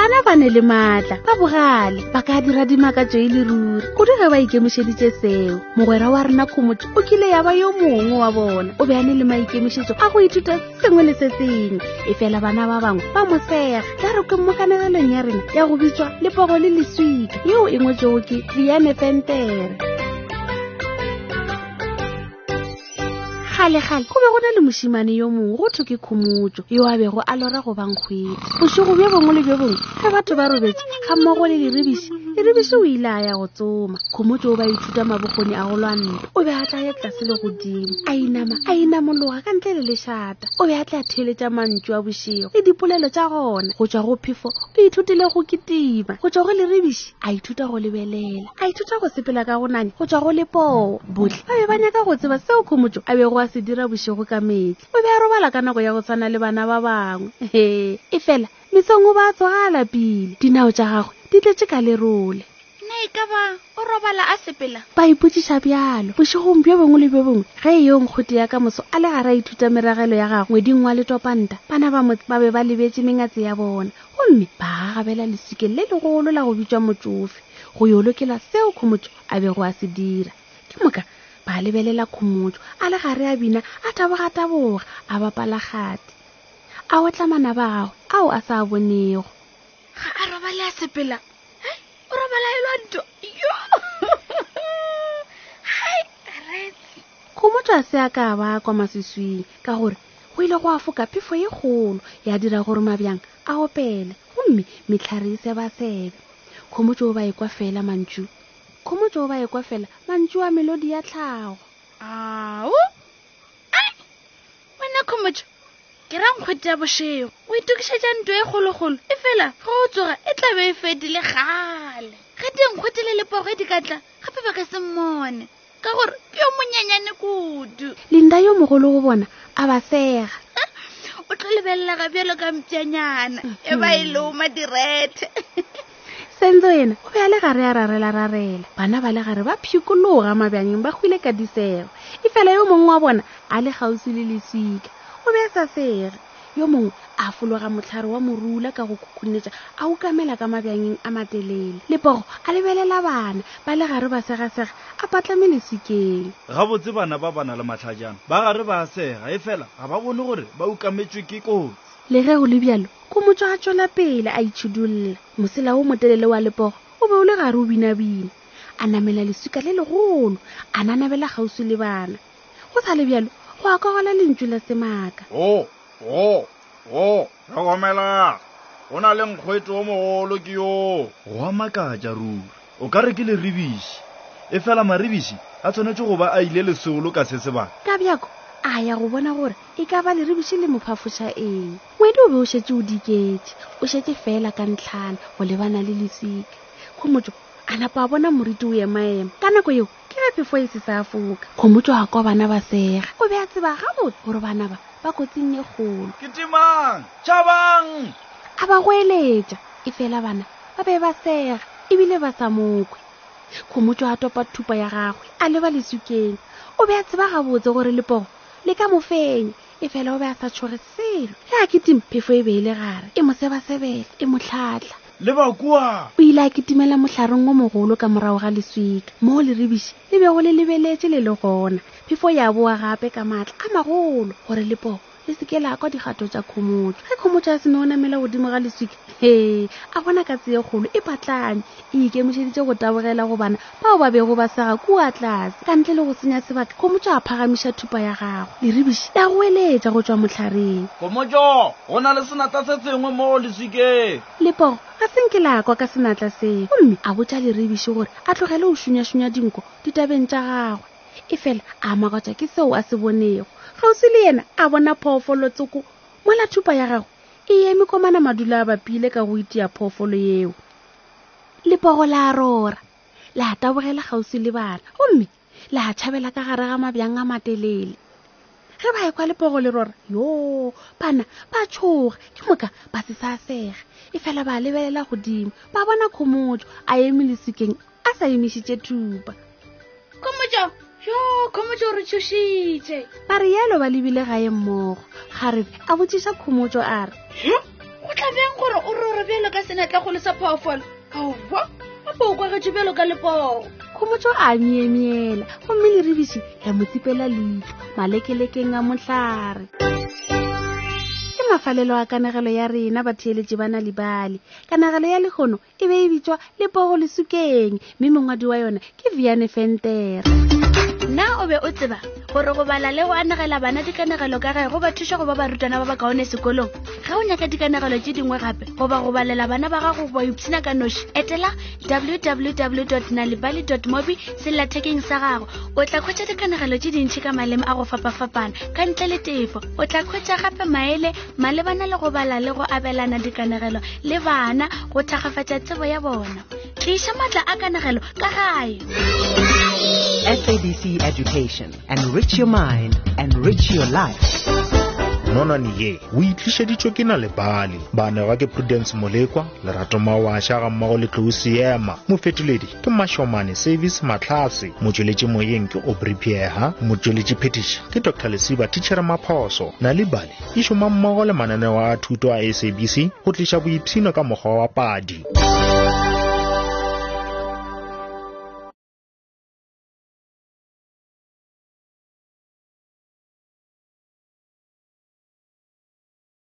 bana ba ne le maatla ba bogale ba ka dira dimaka tšo e le ruri kudu ge ba ikemišeditše seo mogwera wa rena khomotho o kile ya ba yo mongwe wa bona o be a ne le maikemišetšo a go ithuta sengwe le se sengwe e fela bana ba bangwe ba mosega ka re ke mokanegelong ya rena ya go bitswa lepogo le leswika yeo e ngwetsego ke diane fentere kgale-kgale go be go na le mošimane yo mongwe go thwe ke khomotso yo a bego a lora go bankgwedi bošego bjo bongwe le bjo bongwe ge batho ba robetse ga mmogo le lerebisi lerebisi o ile a ya go tsoma khomotso o ba ithuta mabokgoni a go lwanna o be a tla ya tlase le godimo a inama a inamologa ka ntle le lešata o be a tla theeletša mantšu a bošego le dipolelo tša gona go tšwa go phefo o ithutile go kitima go tšwa go lerebisi a ithuta go lebelela a ithuta go sepela ka gonane go tswa go lepoo botlhe ba be ba nyaka go tseba seo khomotso a bego a se dira bošego ka metlha o be a robala ka nako ya go tshwana le bana ba bangwe he e fela metsong o ba a tsoga a lapile dinao tša gagwe di tletse ka lerole na e ka ba o robala a sepela ba ipotsiša bjalo bošegong bjo bongwe le bjo bongwe ge e yo nkgote ya ka moso a le gara ithuta meragelo ya gagwe ngweding wa letopanta bana ba motse ba be ba lebetse mengatse ya bona gomme ba gagabela leswikeng le legolo la go bitša motšofe go yo lokela seo khomotšo a bego a se dira ke moka ba lebelela khomotšo a le gare a bina a tabogataboga a bapala gati a otla manaba a gagwe ao a sa a bonego ga a robale a sepela hai o robala e lwanto yo hai aretse khomotšo a se a ka ba kwa maswiswing ka gore Go ile gwa foka phefo ye kgolo, ya dira gore mabjang a opele gomme mehlare e sebasebe. Kgomo tšeo ba ekwa fela mantšu. Kgomo tšeo ba ekwa fela mantšu a melodi ya tlhago. Ao! Ai! Wena khomotšo, ke ra nkgwete ya bošego. O itokišetša ntwa e kgolokgolo, efela ge o tsoga e tla be e fedile kgale. Ge dinkgwete le lepogo e di ka tla, gape ba ka se mmone. ka gore ke yo monyenyane kudu linda yo mogolo go bona a ba fega o tlo lebelelega bjalo ka mpšanyana e ba e le o madirethe senzo yena o be a le gare ya rarela rarela bana ba le gare ba phikologa mabjanyeng ba hwile ka disego e fela yo mongwe wa bona a le kgauswi le leswika o be a sa fege Yo mongwe a fologa mohlare wa morula ka go khukhunetša, a okamela ka mabjangeng a matelele. Lepogo a lebelela bana ba le gare ba segasega, a patlame lesikeng. Gabotse bana ba ba na le mahlajana ba gare ba a sega, efela ga ba bone gore ba okametšwe ke kotsi. Le ge go le bjalo, Khomotšo a tšwela pele a itšhidulla. Mosela wo motelele wa Lepogo o be o le gare o binabina. A namela leswika le legolo, a nanabela kgauswi le bana. go sa le bjalo go a kogola lentšu la semaka go go go tlhokomela go na le nkgwete o mogolo ke yo go a makatša ruri o ka re ke leribiši e fela maribiši a tshwanetše go ba a ile lesolo ka se sebaka ka bjako a ya go bona gore e ka ba leribiši le mo phafoša eng ngwedi o be o šetše o diketše o šetše fela ka ntlhana go lebana le leswika khomotšo a napa a bona moriti o emaema ka nako yeo Ke ge phefo e se sa foka. Kgomo tšwa kwa bana ba sega. O be a tseba gabotse gore bana ba ba kotsing e kgolo. Kitimang! Tšhabang! A ba goeletša, efela bana ba be ba sega e bile ba sa mo kwe. Kgomo tšwa a topa thupa ya gagwe a leba lesukeng. O be a tseba gabotse gore lepogo le ka mo fenya, efela o be a sa tšhoge selo. Ge a kitima, phefo e be e le gare e mo sebasebela, e mo tlhahla. Le ba kua! O ile a kitimela mohlareng wo mogolo ka morago ga leswika, moo leribiši le bego le lebeletše le le gona. Phefo ya boa gape ka maatla a magolo, gore lepogo le se ke la kwa dikgato tša khomotšo. Ge khomotšo ya Simeone e mela godimo ga leswika, hee, a bona katse ye kgolo e patlame e ikemišeditše go tabogela go bana bao ba bego ba sega kua tlase ka ntle le go senya sebaka, Khomotšo a phagamiša thupa ya gagwe, leribiši la goeletša go tšwa mohlareng. Khomotšo, go na le senatla se sengwe moo leswikeng. Lepogo, ga se nke la kwa ka senatla seo. Gomme a botša leribiši gore a tlogele go šunyašunya dinko ditabeng tša gagwe. Efela a makatšwa ke seo a se bonego. Kgauswi le yena a bona phoofolo tsoko mola thupa ya gagwe e eme komana madula a bapile ka go itia phoofolo yeo. lepogo la rora la tabogela kgauswi le bana gomme la tšhabela ka gare ga mabjang a matelele ge ba ekwa lepogo le rora yo bana ba tšhoga ke moka ba se sa sega e fela ba lebelela godimo ba bona khomotso a eme lesikeng a sa emišitše thupa khomotšo yo khomotšo re tšhošitše ba re yalo ba lebile gae mmogo garebe a botšiša khomotšo a re go tlabeng gore o roro bjalo ka senatla go le sa phoofolo aowa a fo o kwagetše bjalo ka lepogo khomotšo a myemyela gomme lerebiši la mo tsipela leitlho malekelekeng a motlhare ke mafalelo a kanegelo ya rena batheeletše ba na libale kanegelo ya legono e be e bitswa lepogo lesukeng mme mongwadi wa yona ke viane fenter na o be o tseba gore go bala le go anegela bana dikanegelo ka ge go ba thuša go ba barutwana ba ba kaone sekolong ge o nyaka dikanegelo tše dingwe gape goba go balela bana ba gago ba ipshina ka noši etela www nalibali mobi sellathekeng sa gago o tla khwetša dikanegelo tše dintšhi ka maleme a go fapafapana ka ntle le tefo o tla khwetša gape maele malebana le go bala le go abelana dikanegelo le bana go thakgafatša tsebo ya bona tliša maatla a kanegelo ka gae sabc education enrich your mind enrich your life nonwane ye o itlišeditšwe ke na lebale baanegwa ke prudence molekwa lerato mawasha ga mmago le tlou seema mofetoledi ke mashomane service matlhase motšweletši moyeng ke obripiega motšweletši phetiši ke dr lesiba tichere maphoso na lebale e šoma mmogo le mananeo a thuto a sabc go tliša boipshino ka mokgwa wa padi